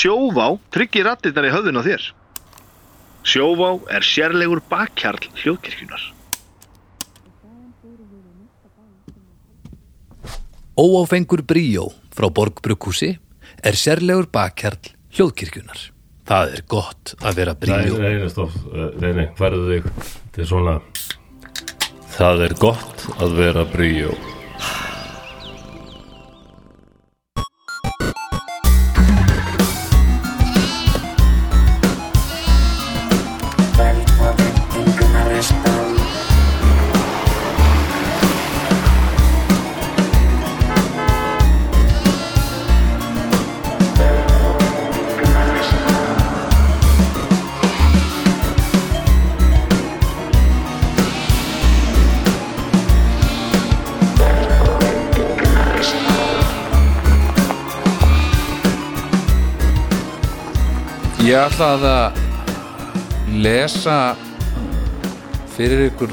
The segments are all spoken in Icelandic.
sjóvá tryggir rattirnar í höfðun á þér. Sjóvá er sérlegur bakkjarl hljóðkirkjunar. Óáfengur bríó frá Borgbrukkúsi er sérlegur bakkjarl hljóðkirkjunar. Það er gott að vera bríó. nei, nei, stopp, nei, nei, færðu þig Þetta er svona Það er gott að vera bríó Ég ætlaði að lesa fyrir ykkur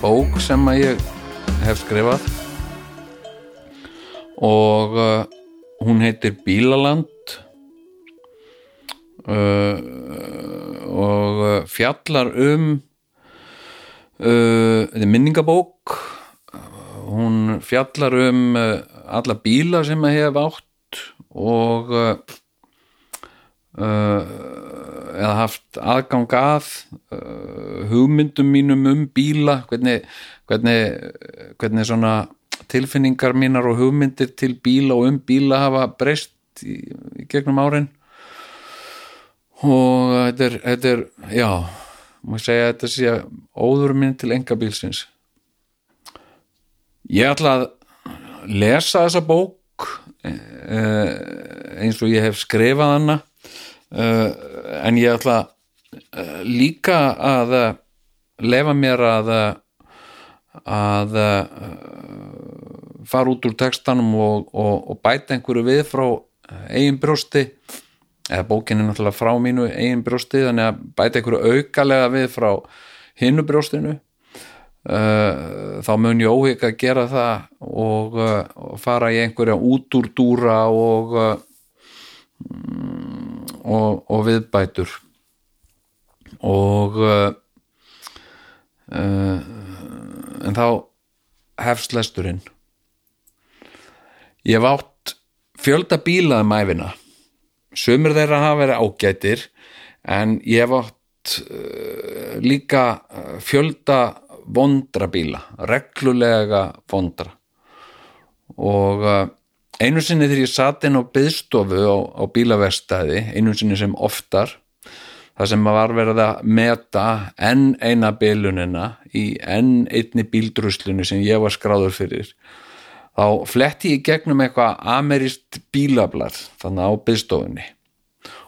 bók sem að ég hef skrifað. Og uh, hún heitir Bílaland. Uh, og uh, fjallar um uh, þetta er minningabók. Hún fjallar um uh, alla bíla sem að hef átt og uh, uh, eða haft aðgang að uh, hugmyndum mínum um bíla hvernig, hvernig, hvernig svona tilfinningar mínar og hugmyndir til bíla og um bíla hafa breyst í, í gegnum árin. Og þetta er, þetta er já, má segja að þetta sé óður minn til enga bílsins ég ætla að lesa þessa bók eh, eins og ég hef skrifað hana en ég ætla uh, líka að uh, lefa mér að að fara út úr textanum og, og, og bæta einhverju við frá eigin brjósti. Eða bókin er náttúrulega frá mínu eigin brjósti þannig að bæta einhverju aukalega við frá hinnu brjóstinu. Þá mun ég óhygg að gera það og, fara í einhverja útúrdúra og uh, og, og viðbætur. Og uh, uh, en þá hefst lesturinn. Ég hef átt fjölda bíla um æfina sumir þeirra hafa verið ágætir en ég hef átt uh, líka uh, fjölda vondra bíla reglulega vondra. Og uh, einu sinni þegar ég satt inn á byðstofu á, á bílaverstaði, einu sinni sem oftar það sem var verið að meta enn eina bílunina í enn einni bíldruslunni sem ég var skráður fyrir þá fletti ég gegnum eitthvað amerist bílablað þannig á byðstofunni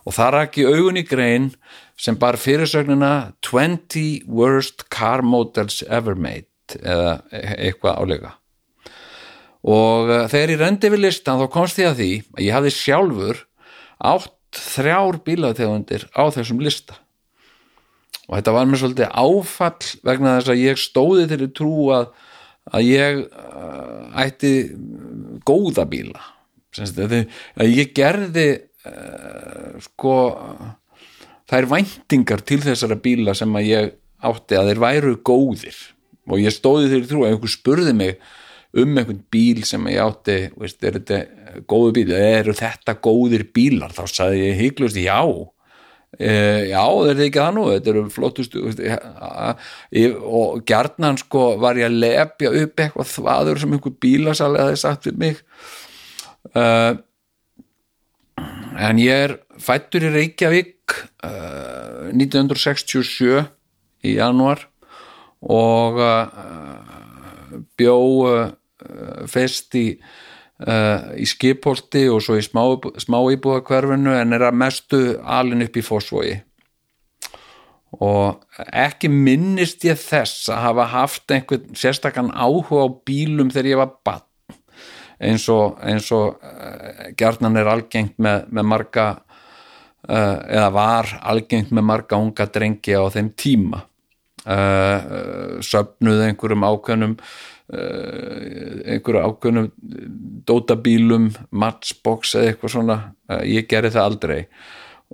og það rak í augun í grein sem bar fyrirsögnina 20 worst car models ever made eða e- eitthvað álega og uh, þegar ég rendi við listan þá komst ég að því að ég hafði sjálfur átt þrjár bílategundir á þessum lista. Og þetta var mér svolítið áfall vegna þess að ég stóði þeirri trú að, að ég uh, ætti góða bíla. Að að ég gerði uh, sko þær væntingar til þessara bíla sem að ég átti að þeir væru góðir. Og ég stóði þeirri trú að einhver spurði mig um einhvern bíl sem ég átti veist, er þetta góðu bíl eru þetta góðir bílar? Þá sagði ég hygglust já. E, já það er ekki það nú? Þetta eru ég, og gjarnan sko var ég að lepja upp eitthvað þvaður sem einhver bílasali hafði sagt við mig. Uh, en ég er fættur í Reykjavík uh, 1967 í januar og uh, bjó fest í, uh, í skipholti og svo í smá, smá íbúða hverfinu en er að mestu alin upp í fósvogi og ekki minnist ég þess að hafa haft einhvern sérstakann áhuga á bílum þegar ég var bann eins og, eins og uh, gjarnan er algengt með, með marga uh, eða var algengt með marga unga drengi á þeim tíma. Söfnuð einhverjum ákveðnum einhverju ákveðnum dótabílum, matchbox eða eitthvað svona, uh, ég gerði það aldrei.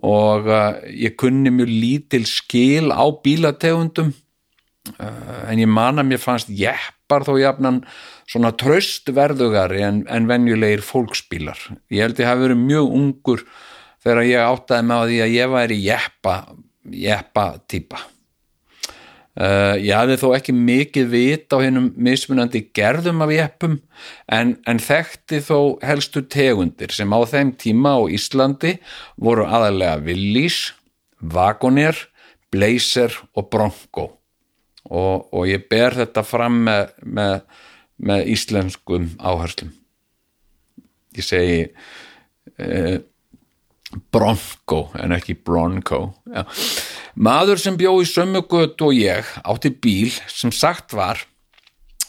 Og uh, ég kunni mjög lítil skil á bílategundum. En ég man að mér fannst jeppar þó jafnan svona tröstverðugari en, en venjulegir fólksbílar. Ég held ég hafi verið mjög ungur þegar ég áttaði með á því að ég væri jeppa jeppa típa Uh, ég hafði þó ekki mikið vit á hennum mismunandi gerðum af jeppum en, en þekkti þó helstu tegundir sem á þeim tíma á Íslandi voru aðalega Willys, Wagoneer, Blazer og Bronco og, og ég ber þetta fram með, með, með íslenskum áherslum ég segi uh, Bronco en ekki Bronco Já. Maður sem bjó í sömu götu og ég átti bíl sem sagt var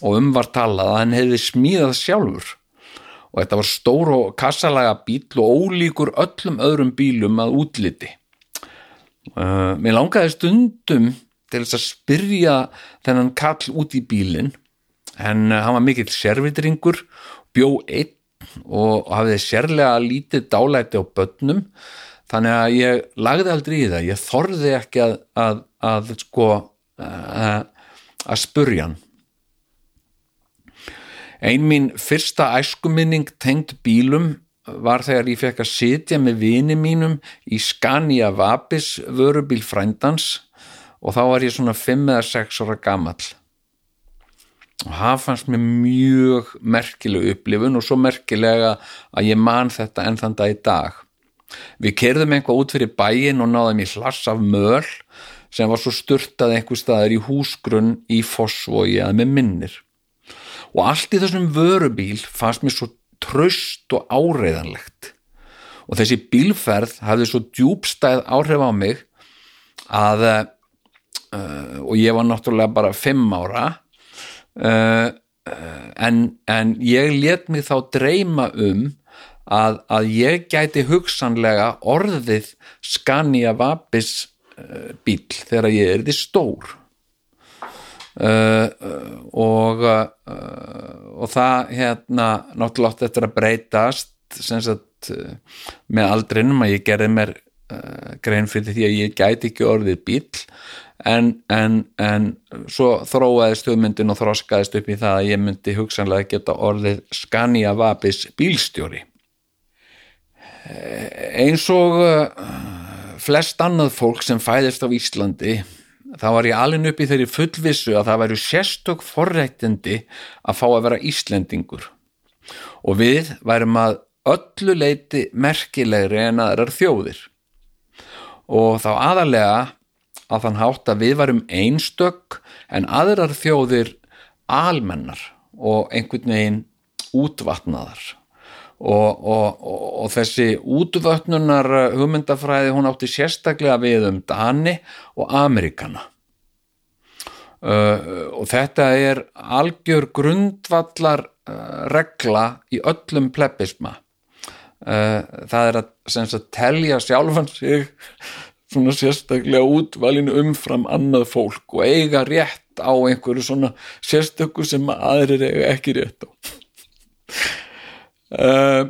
og um var talað að hann hefði smíðað sjálfur. Og þetta var stór og kassalaga bíl og ólíkur öllum öðrum bílum að útliti. Uh, mér langaði stundum til þess að spyrja þennan kall út í bílinn. En uh, hann var mikill servitringur bjó einn og hafði sérlega lítið dálæti á börnum þannig að ég lagði aldrei í það. Ég þorði ekki að, að, að sko að, að spurja hann. Ein mín fyrsta æskuminning tengd bílum var þegar ég fekk að sitja með vini mínum í Scania Vapis vörubíl frændans og þá var ég svona 5 eða 6 ára gamall. Og það fannst mér mjög merkileg upplifun og svo merkilega að ég man þetta enn þann dag í dag við kerðum eitthvað út fyrir bæin og náðum í hlass af möl sem var svo styrtað einhver staðar í húsgrunn í Fossvogi að með minnir. Og allt í þessum vörubíl fannst mér svo tröst og áreiðanlegt. Og þessi bílferð hafði svo djúbstæð áhrif á mig að uh, og ég var náttúrulega bara fimm ára uh, en, en ég let mig þá dreyma um að, að ég gæti hugsanlega orðið Scania Vapis uh, bíl þegar ég er því stór uh, og og það hérna náttúrulega átti eftir að breytast sem sagt með aldrinum að ég gerði mér grein fyrir því að ég gæti ekki orðið bíl en, en, en svo þróaðist hugmyndin og þroskaðist upp í það að ég myndi hugsanlega geta orðið Scania Vapis bílstjóri eins og flest annað fólk sem fæðist á Íslandi þá var ég alveg upp í þeirri fullvissu að það væru sérstök forrættindi að fá að vera Íslendingur. Og við værum að öllu leiti merkilegri en aðrar þjóðir. Og þá aðalega að þann hátt að við varum einstök en aðrar þjóðir almennar og einhvern veginn útvatnaðar og, og, og, þessi útvötnunar hugmyndafræði hún átti sérstaklega við um Dani og Amerikana uh, og þetta er algjör grundvallar uh, regla í öllum plebbisma uh, það er að, að telja sjálfan sig svona sérstaklega útvalin umfram annað fólk og eiga rétt á einhverju svona sérstöku sem aðrir eiga ekki rétt á uh,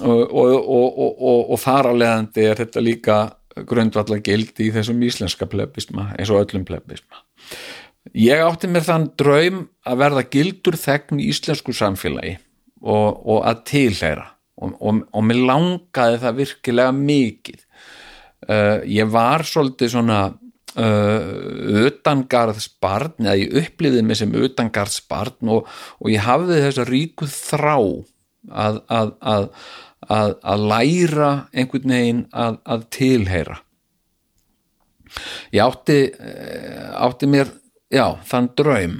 og, og, og, og leðandi er þetta líka grundvallar gildi í þessum íslenska plebisma eins og öllum plebisma. Ég átti mér þann draum að verða gildur þegn í íslensku samfélagi og að tilhæra og mér langaði það virkilega mikið. Uh, ég var svolítið svona uh, utangarðsbarn eða ég upplifði mig sem utangarðsbarn og, og ég hafði þessa ríku þrá að, að, að, að læra einhvern veginn að tilheyra. Ég átti uh, átti mér já, þann draum.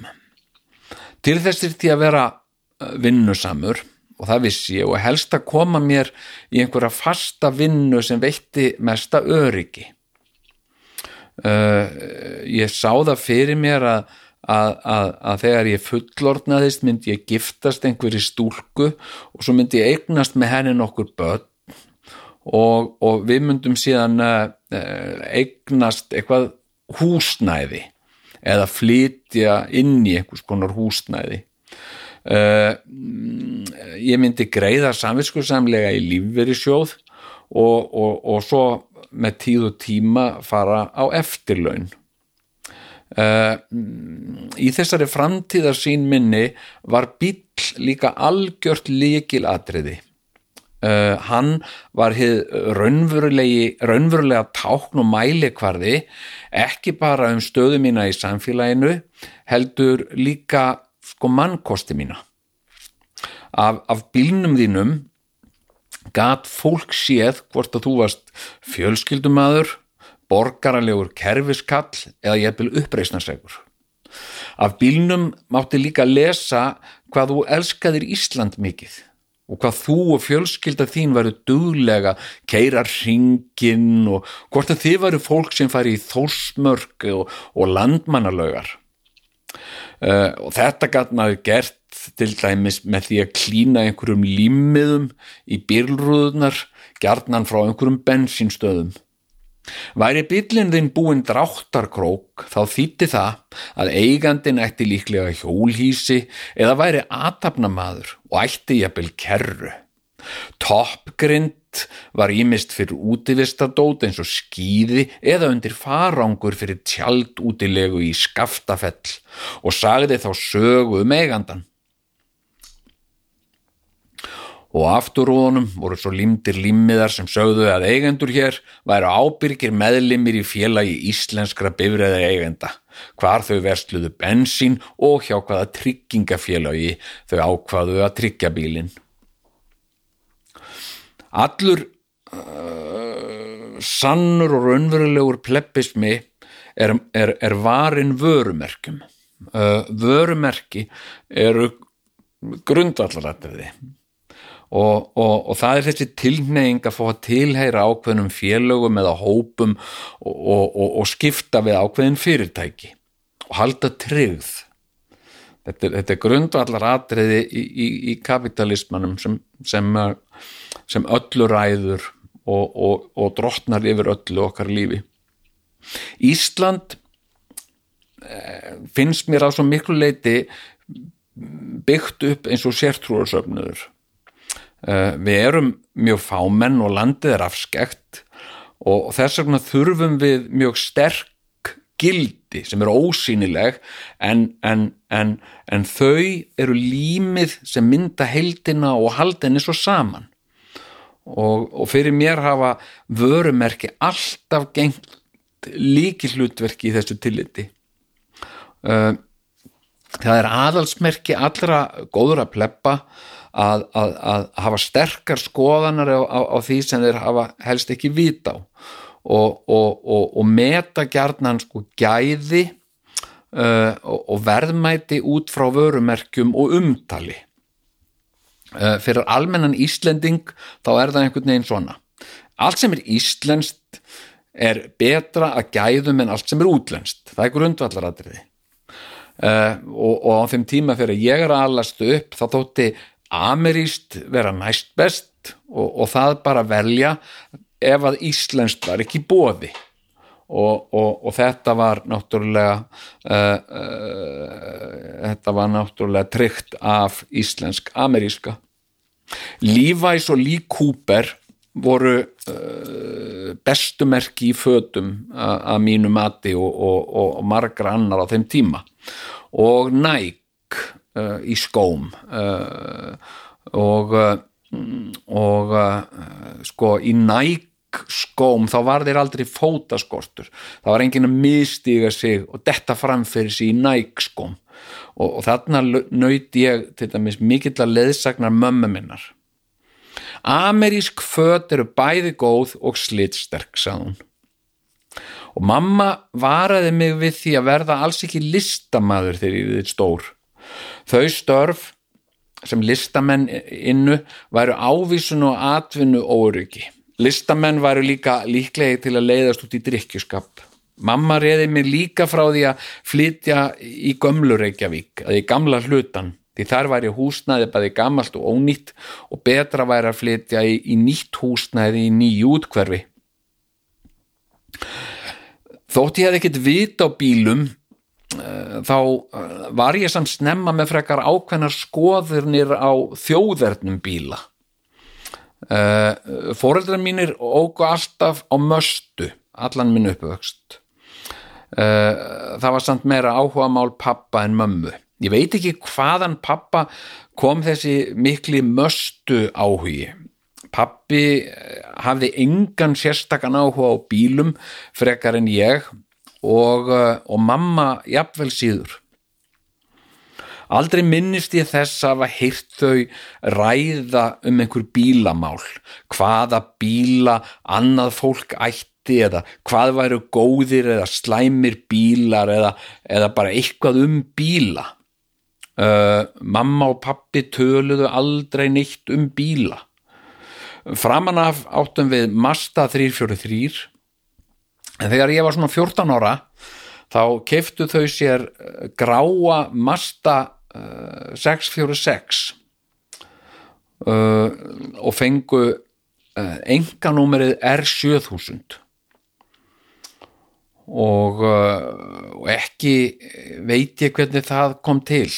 Til þessir til að vera uh, vinnusamur og það vissi ég og helst að koma mér í einhverja fasta vinnu sem veitti mesta öryggi. Uh, ég sá það fyrir mér að, að, að, að þegar ég fullordnaðist myndi ég giftast einhverju stúlku og svo myndi ég eignast með henni nokkur börn og, og við myndum síðan uh, eignast eitthvað húsnæði eða flytja inn í einhvers konar húsnæði. Uh, ég myndi greiða samviskusamlega í lífveri sjóð og, og, og svo með tíð og tíma fara á eftirlaun uh, í þessari framtíðarsýn minni var bíll líka algjört líkil atriði Uh, hann var raunverulega tákn og mælikvarði ekki bara um stöðu mína í samfélaginu heldur líka sko mannkosti mína. Af, af bílnum þínum gat fólk séð hvort að þú varst fjölskyldumadur borgaralegur kerfiskall eða jafnvel uppreisnarsregur af bílnum mátti líka lesa hvað þú elskaðir Ísland mikið og hvað þú og fjölskylda þín varu duglega keirar hringin og hvort að þið varu fólk sem fari í þórsmörk og, og landmannalögar uh, og þetta gæt maður gert til dæmis með því að klína einhverjum límiðum í bílrúðunar gjarnan frá einhverjum bensinstöðum Væri bílinn þinn búinn dráttarkrók þá þýtti það að eigandin ætti líklega hjólhísi eða væri atafnamaður og ætti jafnvel kerru. Toppgrind var ímist fyrir útivistadót eins og skýði eða undir farangur fyrir tjald útilegu í skaftafell og sagði þá sögu um eigandan. Og afturróðunum voru svo limdir limmiðar sem sögðu að eigendur hér væru ábyrgir meðlimir í félagi íslenskra bifræða eigenda, hvar þau versluðu bensín og hjá hvaða tryggingafélagi þau ákvaðu að tryggja bílin. Allur uh, sannur og raunverulegur plebbismi er, er, er varin vörumerkjum. Uh, vörumerki eru grundvallarættiði og, og, og það er þessi tilneying að fá að tilheyra ákveðnum félögum eða hópum og, og skipta við ákveðin fyrirtæki og halda tryggð. Þetta þetta er grundvallar atriði í, í, í kapitalismanum sem, sem, sem öllu ræður og drottnar yfir öllu okkar lífi. Ísland eh, finnst mér á svo miklu leiti byggt upp eins og sértrúarsöfnuður. Eh, við erum mjög fámenn og landið er afskekt og þess vegna þurfum við mjög sterk gildi sem eru ósýnileg en, en, en, en þau eru límið sem mynda heldina og haldinni svo saman. Og, og fyrir mér hafa vörumerki alltaf gengt líki hlutverki í þessu tilliti. Eh, það er aðalsmerki allra góður að pleppa að, að, að hafa sterkar skoðanar á, á, á því sem þeir hafa helst ekki vita á. Og, og, og, og meta gjarnan sko gæði uh, og verðmæti út frá vörumerkjum og umtali. Uh, fyrir almennan Íslending þá er það einhvern veginn svona. Allt sem er íslenskt er betra að gæðum en allt sem er útlenskt. Það er grundvallaratriði. Uh, og, og á þeim tíma fyrir ég er að allastu upp þá þótti ameríst vera næst best og, og það bara velja ef að Íslandst var ekki bóði og, og, og þetta var náttúrulega uh, uh, þetta var náttúrulega tryggt af íslensk-ameríska Levi's og Lee Cooper voru uh, bestumerki í fötum að mínu mati og margra annar á þeim tíma. Og Nike uh, í skóm uh, og uh, og sko í næk skóm þá var þeir aldrei fótaskortur það var enginn að mistiga sig og detta framfyrir sig í næk skóm og, og þarna nöyti ég til dæmis mikill að leðsagnar mömmu minnar Amerísk föt eru bæði góð og slitsterk, sagði hún. Og mamma varaði mig við því að verða alls ekki listamaður þegar ég við stór. Þau störf sem listamenn innu væru ávísun og atvinnu óryggi. Listamenn væru líka líklegi til að leiðast út í drikkjuskap. Mamma reyði mig líka frá því að flytja í gömlu Reykjavík, að í gamla hlutan, því þar væri húsnæði bæði gammalt og ónýtt og betra væri að flytja í, í nýtt húsnæði í nýju útkverfi. Þótt ég hef ekkert vit á bílum þá uh, var ég samt snemma með frekar ákveðnar skoðurnir á þjóðernum bíla. Uh, Fóreldrar mínir ógu alltaf á möstu allan minn uppvöxt. Uh, það var samt meira áhuga mál pappa en mömmu. Ég veit ekki hvaðan pappa kom þessi mikli möstu áhugi. Pappi eh, hafði engan sérstakann áhuga á bílum frekar en ég og, eh, og mamma jafnvel síður Aldrei minnist ég þess að hafa heyrt þau ræða um einhver bílamál, hvaða bíla annað fólk ætti eða hvað væru góðir eða slæmir bílar eða, eða bara eitthvað um bíla. Uh, mamma og pappi töluðu aldrei neitt um bíla. Framan af áttum við Mazda 343 en þegar ég var svona 14 ára þá keiftu þau sér eh, gráa Mazda uh, 646 uh, og fengu uh, enganúmerið R7000 og, uh, og ekki veit ég hvernig það kom til.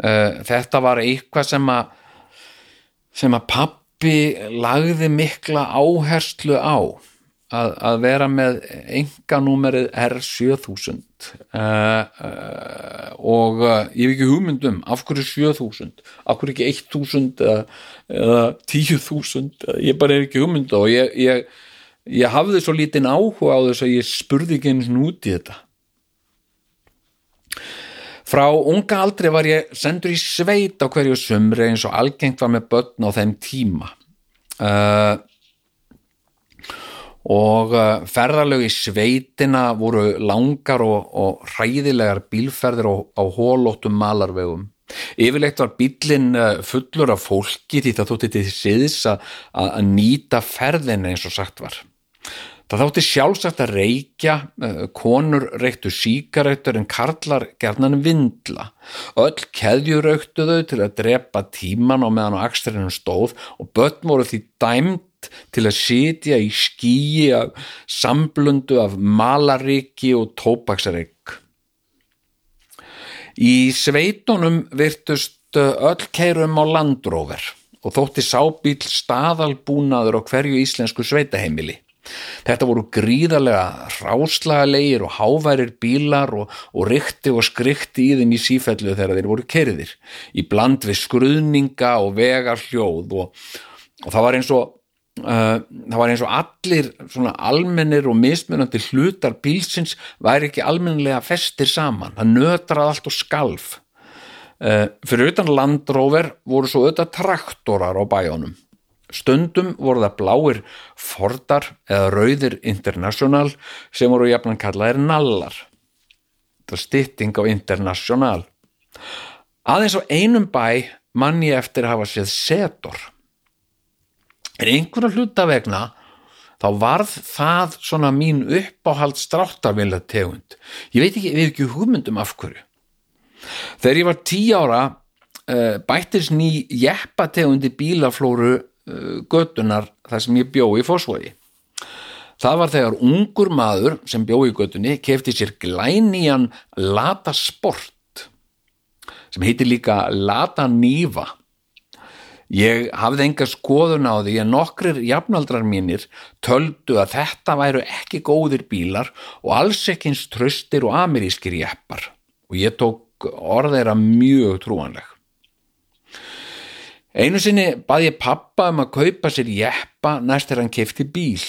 Þetta var eitthvað sem að sem að pappi lagði mikla áherslu á að, að vera með enganúmerið R7000 uh, uh, og uh, ég hef ekki hugmyndum af hverju 7000 af hverju ekki 1000 eða, eða 10.000 ég bara hef ekki hugmyndu og ég, ég, ég hafði svo lítinn áhuga á þess að ég spurði ekki einu svona út í þetta Frá unga aldri var ég sendur í sveit á hverju sumri eins og algengt var með börn á þeim tíma. Uh, og uh, ferðalög í sveitina voru langar og, og hræðilegar bílferðir á, á hólóttum malarvegum. Yfirleitt var bílinn uh, fullur af fólki því það þótti til siðs að, að nýta ferðin eins og sagt var. Það þótti sjálfsagt að reykja, uh, konur reyktu síkaretur en karlar gerðnan vindla. Öll keðjurauktu þau til að drepa tíman á meðan á akstrinum stóð og börn voru því dæmt til að sitja í skýi af samblundu af malaríki og tópaksreik. Í sveitunum virtust uh, öll keirum á landróver og þótti sábíl staðalbúnaður á hverju íslensku sveitaheimili. Þetta voru gríðarlega ráslagalegir og háværir bílar og, og rykti og skrikti í þeim í sífellu þegar þeir voru kerðir í bland við skruðninga og vegar hljóð og, og það var eins og það var eins og allir svona almennir og mismunandi hlutar bílsins væri ekki almennilega festir saman, það nötrað allt og skalf uh, fyrir utan landróver voru svo auðvitað traktorar á bæjónum Stundum voru það bláir Fordar eða rauðir International sem voru jafnan kallaðir nallar. Það er stytting á International. Aðeins á einum bæ mann ég eftir hafa séð setor. En einhverja hluta vegna þá varð það svona mín uppáhald stráttarvilja tegund. Ég veit ekki, við hefum ekki hugmyndum af hverju. Þegar ég var tí ára uh, bættist ný jeppategundi bílaflóru uh, götunar þar sem ég bjó í fósvogi. Það var þegar ungur maður sem bjó í götunni kefti sér glænían Lata Sport sem heitir líka Lata Nýva. Ég hafði enga skoðun á því að nokkrir jafnaldrar mínir töldu að þetta væru ekki góðir bílar og alls ekki eins tröstir og amerískir jeppar og ég tók orðeira mjög trúanleg. Einu sinni bað ég pappa um að kaupa sér jeppa næst þegar hann kefti bíl.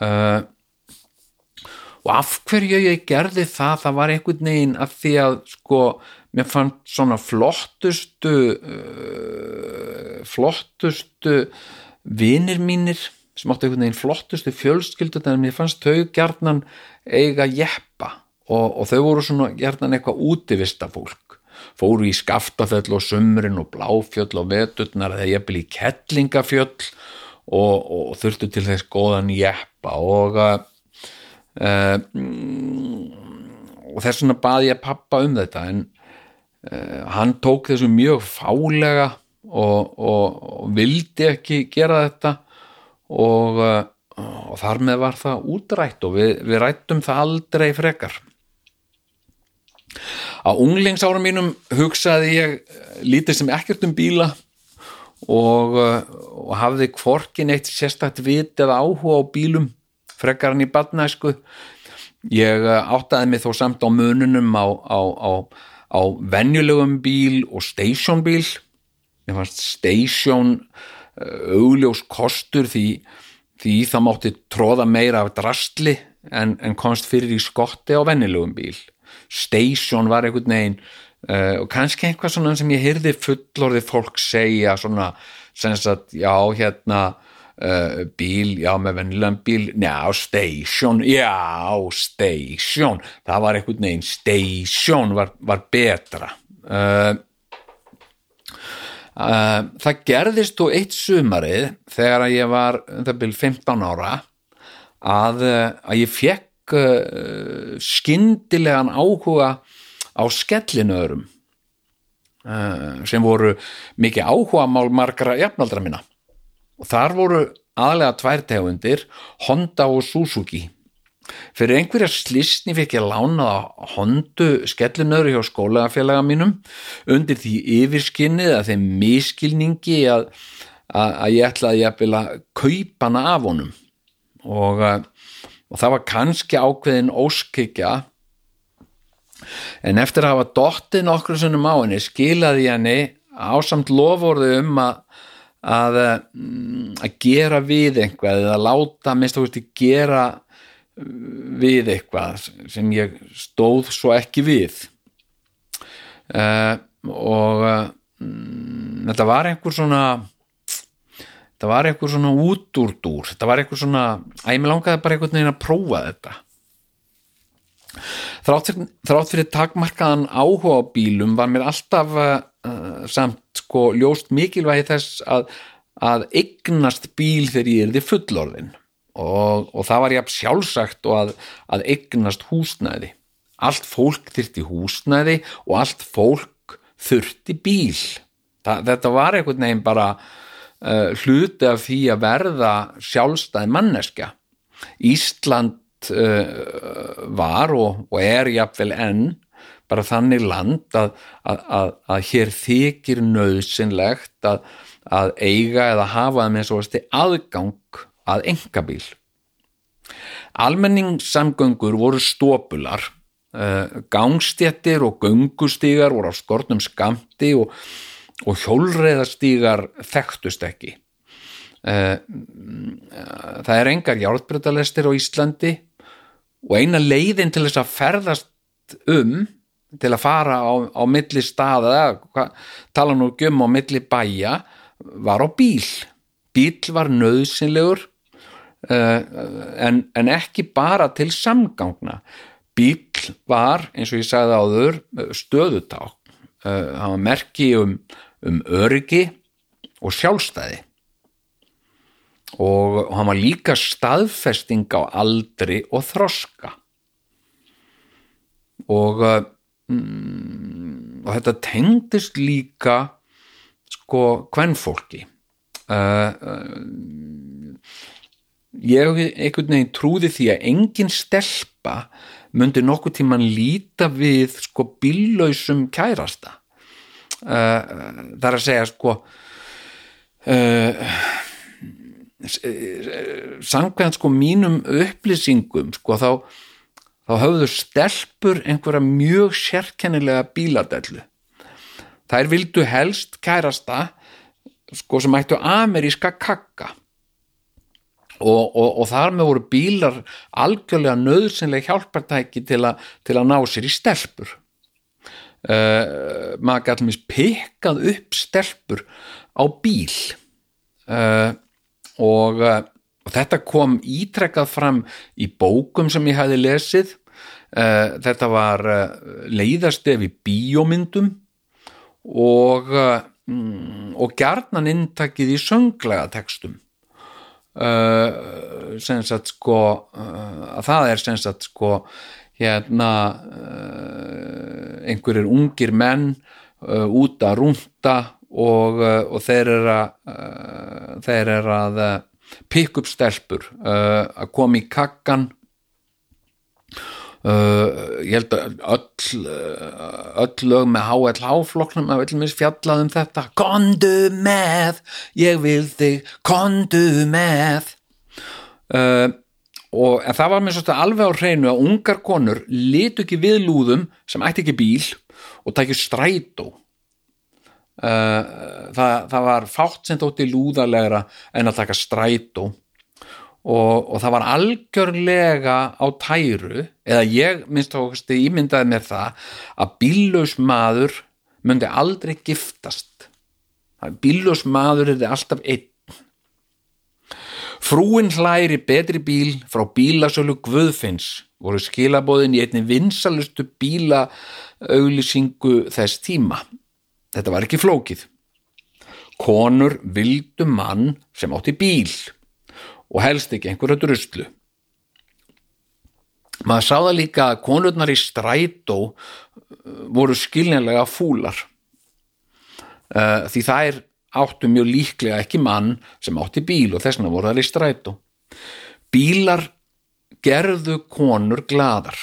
Uh, og af hverju ég gerði það, það var einhvern veginn að því að sko, mér fann svona flottustu uh, flottustu vinir mínir sem áttu einhvern veginn flottustu fjölskyldu en mér fannst þau gjarnan eiga jeppa. Og, og þau voru svona gjarnan eitthvað útivista fólk. Fóru í skaftafjöll og sumrin og bláfjöll og veturnar eða byrja í kettlingafjöll og, og þurftu til þess góðan jeppa. Og uh, og þess vegna baði ég pappa um þetta en uh, hann tók þessu mjög fálega og, og, og vildi ekki gera þetta og, uh, og þar með var það útrætt og við, við rættum það aldrei frekar Á unglingsárum mínum hugsaði ég eh, lítið sem ekkert um bíla og, eh, hafði hvorkin eitt sérstakt vit eða áhuga á bílum frekar hann í badnæsku. Ég eh, áttaði mig þó samt á mununum á, á, á, á venjulegum bíl og stationbíl. Mér fannst station uh, augljós kostur því, því það mátti tróða meira af drastli en, en komst fyrir í skotti á venjulegum bíl station var einhvern veginn uh, og kannski eitthvað svona sem ég hyrði fullorði fólk segja svona sem sagt, já hérna uh, bíl, já með venjulegan bíl. Já, station, já station, það var einhvern veginn station var, var betra. Uh, Uh, það gerðist þó eitt sumarið þegar ég var um það byrjum 15 ára að, að ég fekk skyndilegan áhuga á skellinöðrum uh, sem voru mikið áhuga mál margra jafnaldra minna og þar voru aðlega tvær tegundir Honda og Suzuki. Fyrir einhverja slisni fikk ég lánaða hondu skellinöðru hjá skólagafélaga mínum undir því yfirskynnið að þeim miskilningi að, að, að ég ætlaði að kaupa hana af honum. Og, eh, og það var kannski ákveðin óskikja en eftir að hafa dottið nokkru sunnum á henni skilaði henni ásamt lofórðu um að að, mm, að gera við einhvað eða láta þú veist gera við eitthvað sem ég stóð svo ekki við. Uh, og uh, þetta var einhver svona þetta var einhver svona útúrdúr þetta var einhver svona, að ég með langaði bara einhvern veginn að prófa þetta. Þrátt fyrir, þrátt fyrir takmarkaðan áhuga bílum var mér alltaf uh, samt sko ljóst mikilvægi þess að, að eignast bíl þegar ég er því fullorðin og, og það var jafn sjálfsagt og að, að eignast húsnæði. Allt fólk þyrti húsnæði og allt fólk þurfti bíl. Þa, þetta var einhvern veginn bara uh, hluti af því að verða sjálfstæð manneska Ísland uh, var og, og er jafnvel enn bara þannig land að, að, að, að hér þykir nöðsynlegt að, eiga eða hafa með svo aðgang að engabíl. Almenningssamgöngur voru stópular, gangstjettir og göngustígar voru á skortnum skamti og, og hjólreiðastígar þekktust ekki. Það er engar járnbreytalestir á Íslandi og eina leiðin til þess að ferðast um til að fara á, á milli staða, tala nú um á milli bæja, var á bíl. Bíl var nöðsynlegur Uh, en, en ekki bara til samgangna. Bíl var eins og ég sagði áður stöðutá uh, hann var merki um, um öryggi og sjálfstæði. Og, hann var líka staðfesting á aldri og þroska. Og uh, mm, og þetta tengdist líka sko hvernfólki og ég einhvern veginn trúði því að engin stelpa myndi nokkuð tíman líta við sko bíllausum kærasta. Uh, það er að segja sko uh, sangvæðan sko mínum upplýsingum sko þá þá höfðu stelpur einhverja mjög sérkennilega bíladellu. Þær vildu helst kærasta sko sem ættu ameríska kakka. Og, og, og þar með voru bílar algjörlega nöðsynlega hjálpartæki til, a, til að ná sér í stelpur. Uh, maður gæti mis pikkað upp stelpur á bíl. Uh, og, uh, og þetta kom ítrekkað fram í bókum sem ég hafi lesið. Þetta var leiðastef í bíómyndum og mm, og gjarnan inntakið í sönglega textum. Sem sagt sko að það er sem sagt sko hérna einhverjir ungir menn út að rúnta og, og þeir er að þeir er að pikk upp stelpur að koma í kakkan. Uh, ég held að öll, uh, öll lög með HLH flokknum að öll mis fjallað um þetta. Kondu með, ég vil þig kondu með. Uh, og en það var mér svolítið alveg á hreinu að ungar konur litu ekki við lúðum sem ætti ekki bíl og tækju strætó. Uh, það, það var fátt sem þótti lúðalegra en að taka strætó. Og, og það var algjörlega á tæru eða ég minnst þá ímyndaði mér það að bíllaus maður myndi aldrei giftast. Bíllaus maður er alltaf einn. Frúin hlæri betri bíl frá bílasölu Guðfinns. Voru skilabóðin í einni vinsalustu bíla auglýsingu þess tíma Þetta var ekki flókið. Konur vildu mann sem átti bíl og helst ekki einhverja druslu. Maður sá það líka að konurnar í strætó uh, voru skiljanlega fúlar. Uh, því þær áttu mjög líklega ekki mann sem átti bíl og þessna voru þær í strætó. Bílar gerðu konur gladar.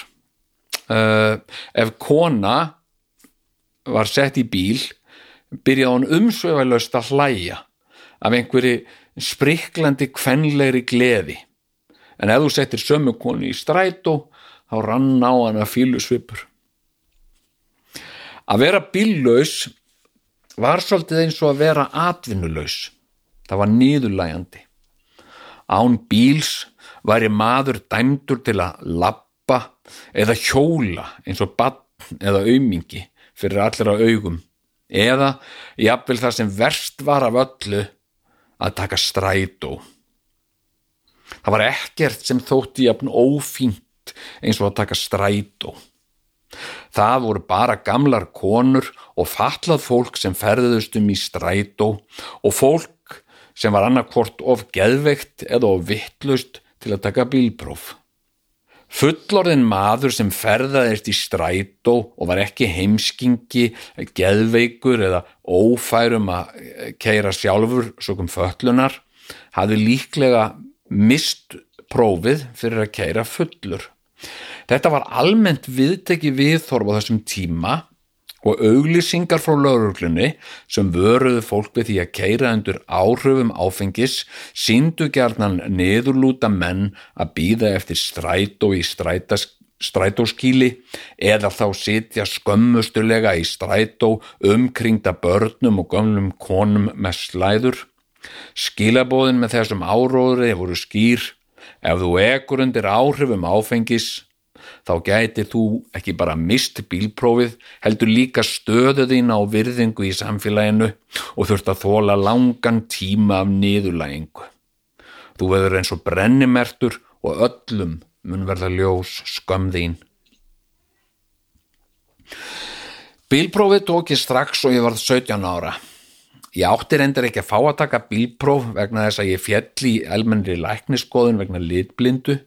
Uh, ef kona var sett í bíl byrjaði hún umsveifalaust að hlæja af einhverju spriklandi kvenlegri gleði. En ef þú settir sömu konu í strætó þá rann á hana fílusvipur að vera bíllaus var svolítið eins og að vera atvinnulaus. Það var nýðulægandi án bíls væri maður dæmdur til að lappa eða hjóla eins og bann eða aumingi fyrir allra augum eða jafnvel það sem verst var af öllu að taka strætó. Það var ekkert sem þótti jafn ófínt eins og að taka strætó. Það voru bara gamlar konur og fallað fólk sem ferðuðust um í strætó og fólk sem var annarkvort of geðveikt eða of vittlust til að taka bílpróf Fullorðin maður sem ferðaðist í strætó og var ekki heimskingi, geðveikur eða ófærum að keira sjálfur svokum föllunar, hafði líklega mist prófið fyrir að keira fullur. Þetta var almennt viðteki viðþorf á þessum tíma og auglýsingar frá lauruglunni sem vöruðu fólk við því að keira undir áhrifum áfengis síndu gerðnan niðurlúta menn að býða eftir strætó í strætas, strætóskíli eða þá sitja skömmustulega í strætó umkringda börnum og gömlum konum með slæður. Skilabóðin með þessum áróðri voru skýr ef þú ekur undir áhrifum áfengis þá gætir þú ekki bara mist bílprófið, heldur líka stöðuðina á virðingu í samfélaginu og þurft að þóla langan tíma af niðurlægingu. Þú veður eins og brennimertur og öllum mun verða ljós skömm þín. Bílprófið tók ég strax og ég varð 17 ára. Ég átti reyndar ekki að fá að taka bílpróf vegna þess að ég fjall í elmenri lækniskoðun vegna litblindu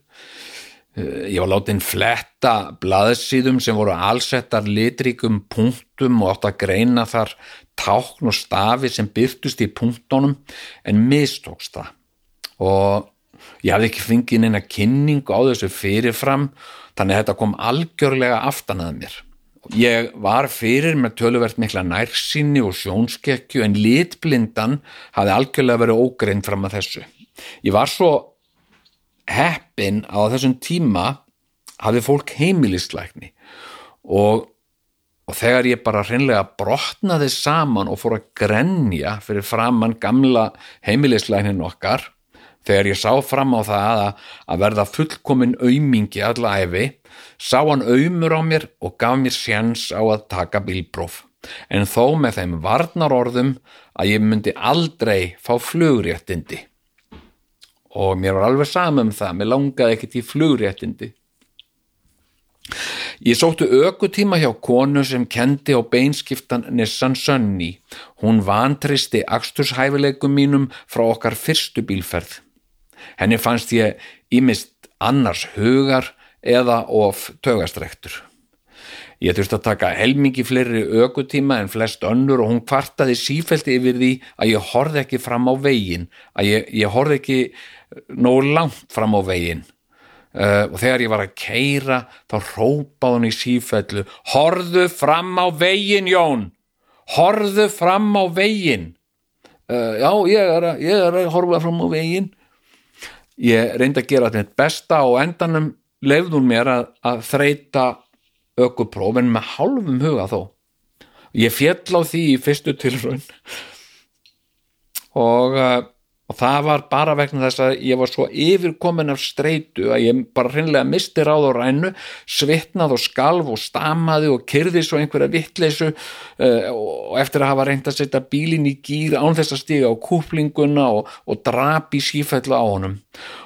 Ég var látið fletta blaðsíðum sem voru allsettar litríkum punktum og átt að greina þar tákn og stafi sem byrtust í punktunum en mistókst það. Og ég hafði ekki fengið neina kynning á þessu fyrirfram þannig að þetta kom algjörlega aftan að mér. Ég var fyrir með töluvert mikla nærsinni og sjónskekju en litblindan hafði algjörlega verið ógrein fram að þessu. Ég var svo heppin á þessum tíma hafði fólk heimilisleikni og, og þegar ég bara hreinlega brotnaði saman og fór að grenja fyrir framann gamla heimilisleiknin okkar þegar ég sá fram á það að, að verða fullkomin aumingi alla æfi sá hann aumur á mér og gaf mér sjans á að taka bílbróf en þó með þeim varnar orðum að ég myndi aldrei fá flugréttindi og mér var alveg saman um það, mér langaði ekkert í flugréttindi. Ég sóttu ökutíma hjá konu sem kendi á beinskiptan Nissan Sunny. Hún vantristi axturshæfileikum mínum frá okkar fyrstu bílferð. Henni fannst ég ímist annars hugar eða of tögastrektur. Ég þurfti að taka helmingi fleiri ökutíma en flest önnur og hún kvartaði sífælt yfir því að ég horði ekki fram á vegin, að ég, ég horði ekki nóg langt fram á vegin uh, og þegar ég var að keira þá hrópaði hún í sífellu horðu fram á veginn Jón! Horðu fram á veginn! Uh, já ég er, að, ég er að horfa fram á veginn. Ég reyndi að gera þetta besta og endanum leifði hún mér að, að þreita ökupróf en með hálfum huga þó. Ég fjall á því í fyrstu tilraun. Og, uh, og það var bara vegna þess að ég var svo yfirkomin af streitu að ég bara hreinlega misti ráð og rænu svitnað og skalf og stamaði og kyrði svo einhverja vittleysu uh, og eftir að hafa reynd að setja bílinn í gýr án þess að stiga á kúplinguna og, og drap í sífellu á honum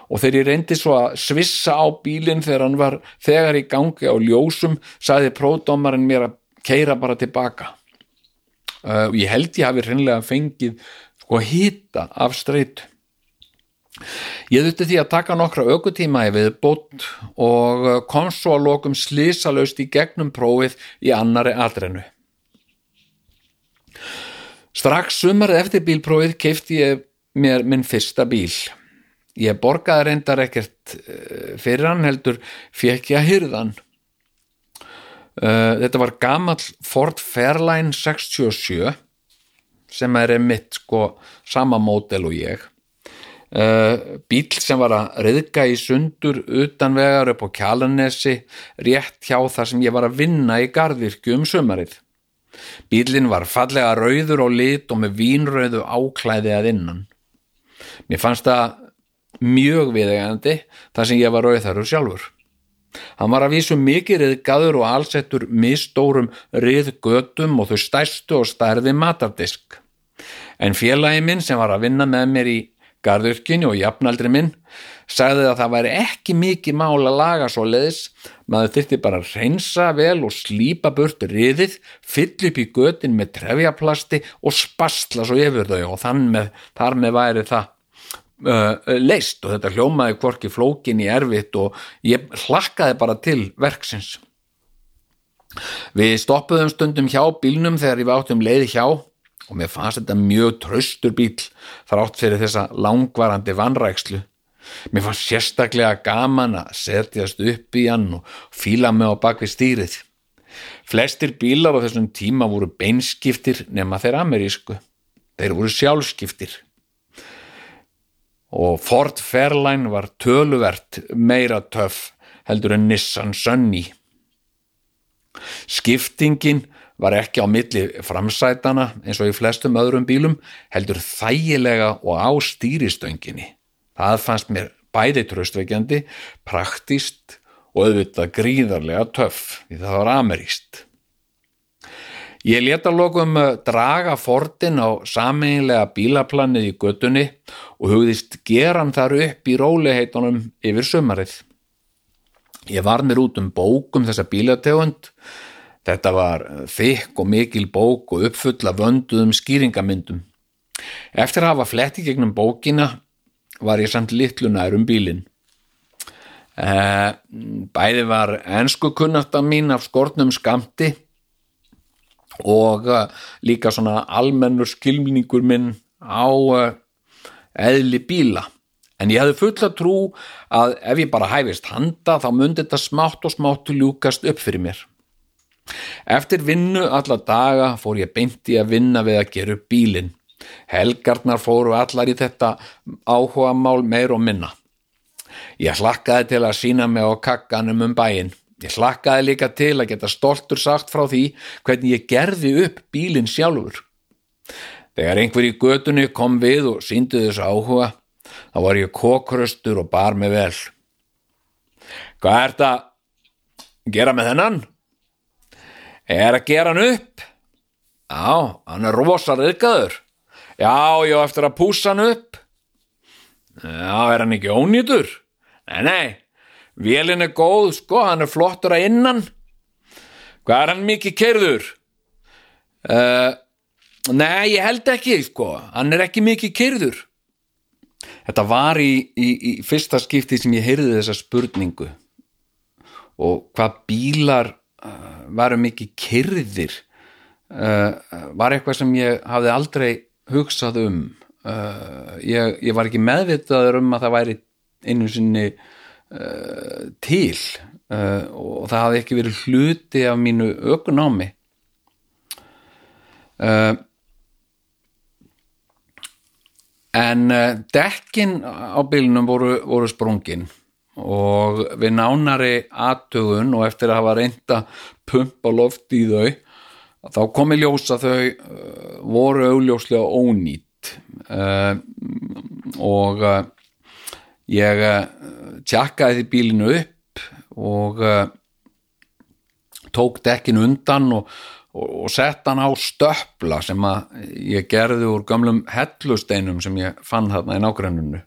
og þegar ég reyndi svo að svissa á bílinn þegar hann var þegar í gangi á ljósum sagði pródómarinn mér að keira bara tilbaka. Uh, og ég held ég hafi hreinlega fengið sko hýta af streitu. Ég þurfti því að taka nokkra aukutíma í viðbót og uh, kom svo að lokum slísalaust í gegnum prófið í annari atrenu strax sumarið eftir bílprófið keifti ég mér minn fyrsta bíl ég borgaði reyndar ekkert uh, fyrir hann heldur fekk ég að hyrðan uh, þetta var gamall Ford Fairline 67 sem er mitt sko sama mótel og ég. Uh, bíl sem var að reyðka í sundur utan vegar upp á Kjalanesi rétt hjá þar sem ég var að vinna í garðvirkju um sumarið. Bílinn var fallega rauður og lit og með vínrauðu áklæði að innan. Mér fannst það mjög viðegandi þar sem ég var rauðarur sjálfur Hann var að vísu mikið riðgaður og allsettur misstórum riðgötum og þau stærstu og stærði matardisk. En félagi minn sem var að vinna með mér í garðurkinu og jafnaldri minn sagði að það væri ekki mikið mál að laga svo leiðis maður þyrfti bara að reynsa vel og slípa burt riðið, fyll upp í götin með trefjaplasti og spastla svo yfir þau og þann með, þar með væri það uh, leist og þetta hljómaði hvorki flókin í erfitt og ég hlakkaði bara til verksins. Við stoppuðum stundum hjá bílnum þegar ég áttum leið hjá og mér fannst þetta mjög tröstur bíl þrátt fyrir þessa langvarandi vannrækslu mér fannst sérstaklega gaman að setjast upp í hann og fíla mig á bakvið stýrið. Flestir bílar á þessum tíma voru beinskiptir nema þeir amerísku. Þeir voru sjálfskiptir og Ford Fairline var töluvert meira töff heldur en Nissan Sunny. Skiptingin var ekki á milli framsætana eins og í flestum öðrum bílum heldur þægilega og á stýristönginni. Það fannst mér bæði tröstveikjandi, praktist og auðvitað gríðarlega töff því það var ameríst. Ég leta lokum draga fortin á sameinlega bílaplanið í göttunni og hugðist geran þar upp í róliheitunum yfir sumarið. Ég var mér út um bókum þessa bílategund. Þetta var þykk og mikil bók og uppfulla vönduðum skýringamyndum. Eftir að hafa fletti gegnum bókina var ég samt litlu nær um bílinn. Eh, bæði var ensku kunnarta mín af skortnum skamti og uh, líka svona almennur skilminningur minn á uh, eðli bíla. En ég hefði fulla trú að ef ég bara hæfist handa þá myndi þetta smátt og smátt ljúkast upp fyrir mér. Eftir vinnu alla daga fór ég beinti að vinna við að gera upp bílin helgarnar fóru allar í þetta áhuga mál meir og minna. Ég hlakkaði til að sína mig á kakkanum um bæinn Ég hlakkaði líka til að geta stoltur sagt frá því hvernig ég gerði upp bílinn sjálfur. Þegar einhver í götunni kom við og síndu þessu áhuga, þá var ég kókröstur og bar mig vel. Hvað er þetta að gera með þennan? Er að gera hann upp? Já, hann er rosa reyðgaður. Já, já, eftir að púsa hann upp. Já, er hann ekki ónýtur? Nei, nei. Vélin er góð, sko, hann er flottur að innan. Hvað er hann mikið kerður? Uh, nei, ég held ekki, sko. Hann er ekki mikið kerður. Þetta var í, í, í fyrsta skipti sem ég heyrði þessa spurningu. Og hvað bílar uh, varu mikið kerðir uh, var eitthvað sem ég hafði aldrei hugsað um. Ég, ég var ekki meðvitaður um að það væri einu sinni uh, til uh, og það hafði ekki verið hluti af mínu ökunámi uh, en uh, dekkin á bílnum voru, voru sprungin og við nánari aðtugun og eftir að hafa reynda pumpa loft í þau þá kom í ljós að þau voru augljóslega ónýtt og ég tjakkaði því bílinu upp og uh, tók dekkin undan og, og, og sett hann á stöpla sem að ég gerði úr gamlum hellusteinum sem ég fann þarna í nágranninu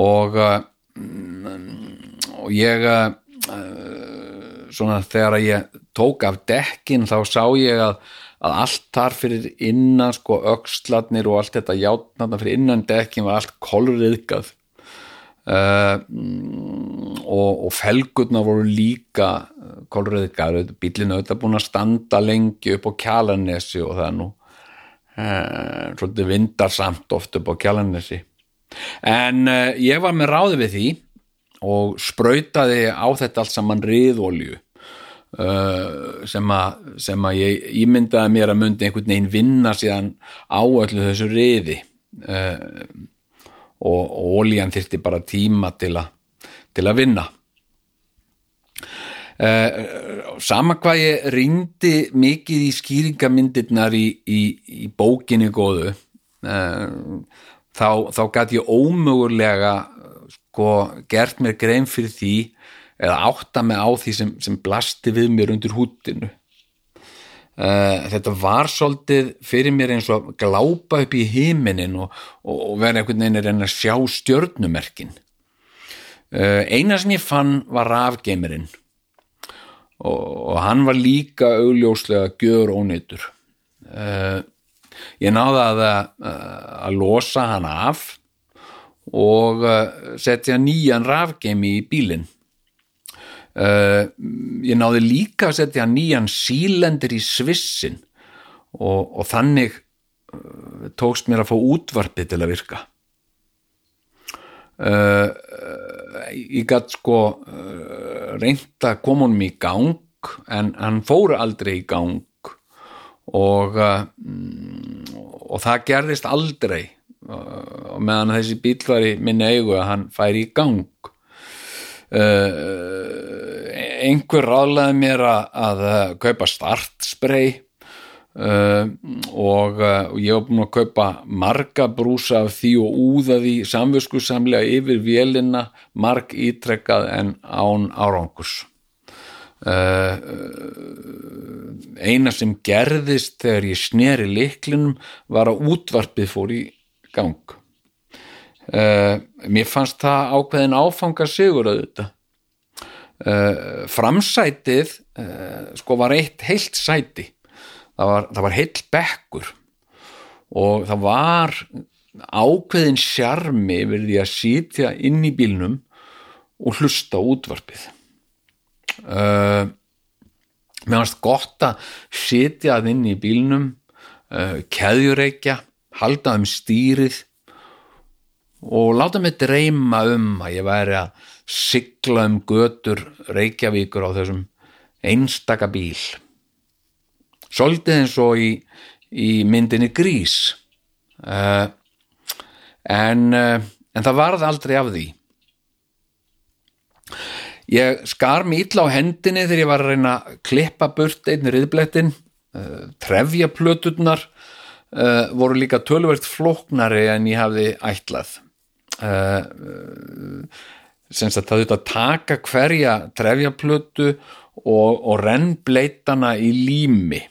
og uh, og ég svona þegar ég tók af dekkin þá sá ég að, að allt þar fyrir innan sko öxlatnir og allt þetta játnarna fyrir innan dekkin var allt kolriðgað uh, og, og felgurna voru líka kolriðgað bílinu auðvitað búin að standa lengi upp á kjalanesi og það er nú uh, svolítið vindarsamt oft upp á kjalanesi en uh, ég var með ráði við því og sprautaði á þetta allt saman riðolju sem, að, sem að ég ímyndaði mér að myndi einhvern veginn vinna síðan á öllu þessu riði. Og, og oljan þyrfti bara tíma til, a, til að vinna. Uh, sama hvað ég ringdi mikið í skýringamyndirnar í, í, í bókinni góðu uh, þá, þá gæti ég ómögulega sko gert mér grein fyrir því eða átta mig á því sem, sem blasti við mér undir húttinu uh, þetta var svolítið fyrir mér eins og að glápa upp í himinin og, og, og vera einhvern veginn að reyna að sjá stjörnumerkin. Uh, eina sem ég fann var rafgeimirinn. Og, og hann var líka augljóslega gjör óneitur uh, ég náði að, að, losa hann af og setja nýjan rafgeimi í bílinn uh, ég náði líka að setja nýjan sílendur í svissin og, og þannig uh, tókst mér að fá útvarpið til að virka. Uh, ég gætt sko koma honum í gang en hann fór aldrei í gang og uh, og það gerðist aldrei meðan þessi bíl var í minni eigu að hann færi í gang uh, einhver ráðlaði mér að, að kaupa startspray. Uh, og, og ég var búin að kaupa marga brúsa af því og úða því samvöskusamlega yfir vélina marg ítrekkað en án árangurs. Uh, eina sem gerðist þegar ég sneri liklinum var að útvarpið fór í gang uh, mér fannst það ákveðin áfanga sigur að þetta uh, framsætið sko var eitt heilt sæti. Það var, það var heilt bekkur. Og það var ákveðin sjarmi yfir því að sitja inn í bílnum og hlusta útvarpið. Uh, mér fannst gott að sitja að inn í bílnum uh, keðjureikja halda um stýrið og láta mig dreyma um að ég væri að sigla um götur Reykjavíkur á þessum einstaka bíl. Svolítið eins og í, í myndinni grís. Uh, en, uh, en það varð aldrei af því. Ég skar mig illa á hendinni þegar ég var að reyna að klippa burt einn riðblettin, uh, trefjaplöturnar uh, voru líka tölvert flóknari en ég hafði ætlað. Uh, sem sagt það auðvitað taka hverja trefjaplötu og, og rennbleitana í lími.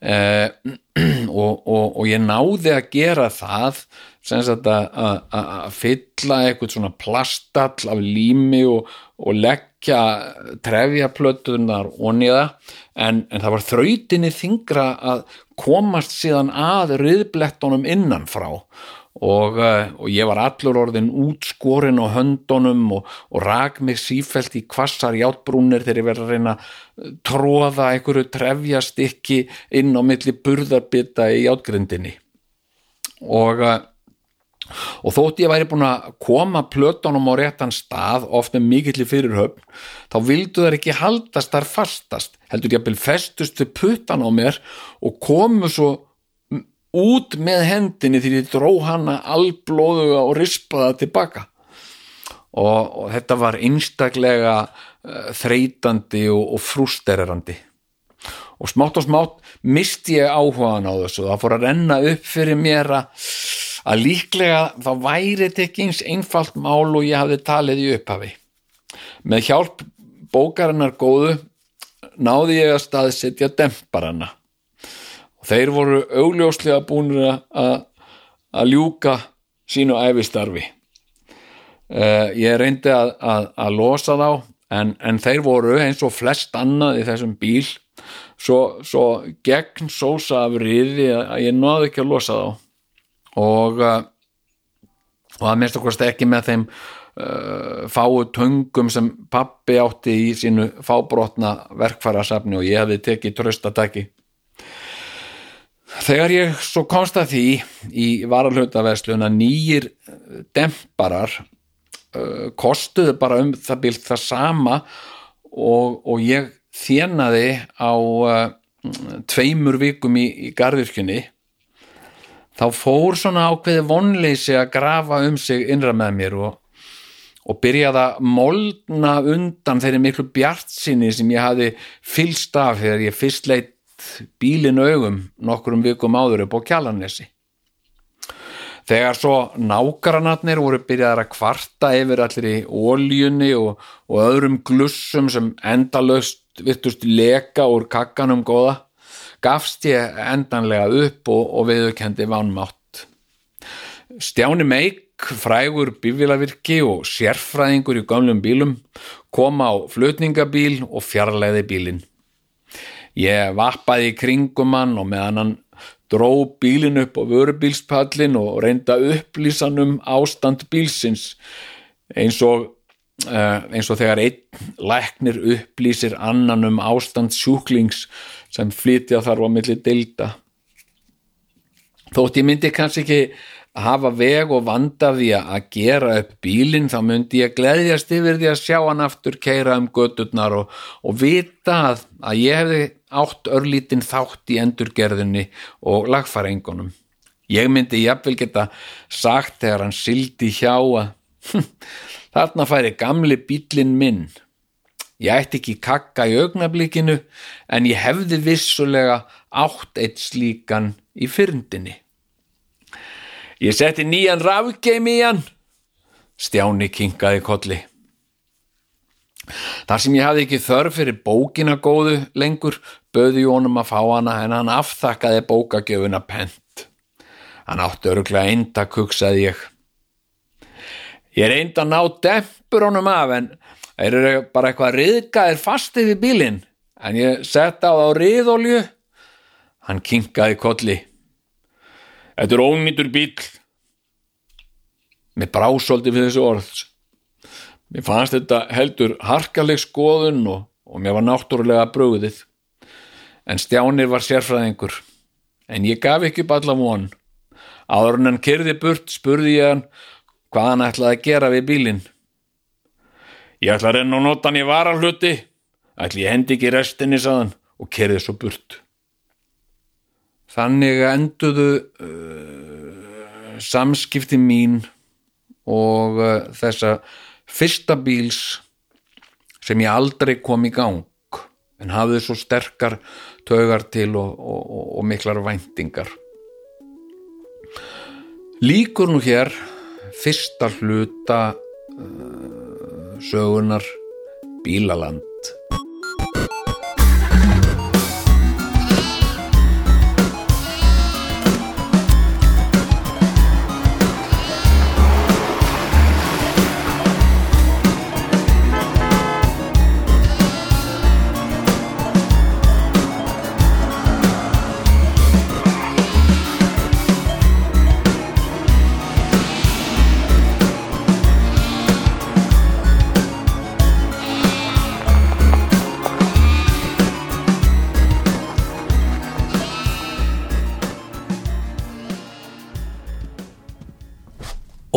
Og, og, og ég náði að gera það sem sagt að, að, að fylla eitthvað svona plastall af lími og, og leggja trefjaplötunar og niða en, en það var þrautinni þingra að komast síðan að riðblettunum innan frá og, og ég var allur orðin útskorin á höndunum og, og rak mig sífælt í kvassar játbrúnir þegar ég verið að reyna að tróða einhverju trefjastikki inn á milli burðarbita í játgrindinni og og þótt ég væri búin að koma plötunum á réttan stað oft með mikill í fyrirhöfn þá vildu þær ekki haldast þar fastast heldur ég að byrja festustu puttan á mér og komu svo út með hendinni því ég dró hana alblóðuga og rispaða tilbaka. Og, og þetta var einstaklega uh, þreytandi og, og frústererandi. Og smátt og smátt misti ég áhugaðan á þessu. Það fór að renna upp fyrir mér að, að líklega þá væri þetta ekki eins einfalt mál og ég hafði talið í upphafi. Með hjálp bókarinnar góðu náði ég að staðsetja demparana og þeir voru augljóslega búinir að að ljúka sínu æfistarfi uh, ég reyndi að, að, að losa þá en, en þeir voru eins og flest annað í þessum bíl. Svo, svo gegn sósa af riði að ég náði ekki að losa þá. Og uh, og það minnst ekki með þeim uh, fáu töngum sem pappi átti í sínu fábrotna verkfærasafni og ég hefði tekið tröstatæki þegar ég svo komst að því í varalhutaverslun að nýjir demparar uh, kostuðu bara um það bílt það sama og, og ég þjenaði á uh, tveimur vikum í, í garðirkjunni þá fór svona ákveði vonleysi að grafa um sig innra með mér og, og byrjaði að molna undan þeirri miklu bjartsinni sem ég hafi fylst af þegar ég fyrst leitt bílin augum nokkurum vikum áður upp á kjalarnesi Þegar svo nákaranatnir voru byrjaðar að kvarta yfir allir í óljunni og, og öðrum glussum sem endalöst virtust leka úr kakkanum góða, gafst ég endanlega upp og, og viðurkendi vannmátt. Stjáni Meik, frægur bífilavirki og sérfræðingur í gamlum bílum, kom á flutningabíl og fjarlæði bílinn. Ég vappaði í kringum hann og meðan hann dró bílinn upp á vörubílspallin og reynda upplýsan um ástand bílsins eins og, uh, eins og þegar einn læknir upplýsir annan um ástand sjúklings sem flytja þarf á milli dilda. Þótt ég myndi kannski ekki hafa veg og vanda því að gera upp bílinn þá myndi ég gleðjast yfir því að sjá hann aftur keira um gödurnar og, og vita að, að ég hefði átt örlítinn þátt í endurgerðinni og lagfæringunum. Ég myndi jafnvel geta sagt þegar hann sildi hjá að hm, þarna færi gamli bílinn minn. Ég ætti ekki kakka í augnablikinu en ég hefði vissulega átt eitt slíkan í fyrndinni. Ég setti nýjan rafgeim í hann. Stjáni kinkaði kolli. Þar sem ég hafði ekki þörf fyrir bókina góðu lengur, böði honum að fá hana en hann afþakkaði bókagjöfuna pent. Hann átti öruglega einda kuksaði ég. Ég reyndi að ná dempur honum af en þeir eru bara eitthvað riðgaðir fastið við bílinn en ég setta á þá riðolju. Hann kinkaði kolli. Þetta er ónýtur bíl. Mér brásóldi við þessu orðs. Mér fannst þetta heldur harkaleg skoðun og, og mér var náttúrulega bröðið. En Stjáni var sérfræðingur. En ég gaf ekki upp alla von. Áður en hann kyrði burt spurði ég hann hvað hann ætlaði að gera við bílinn. Ég ætla að renna og nota hann í varalhuti. Ætli ég hendi ekki restinni saðan og kyrði svo burt. Þannig enduðu uh, samskipti mín og uh, þessa fyrsta bíls sem ég aldrei kom í gang en hafði svo sterkar tögar til og, og, og, og miklar væntingar. Líkur nú hér fyrsta hluta uh, sögunar Bílaland.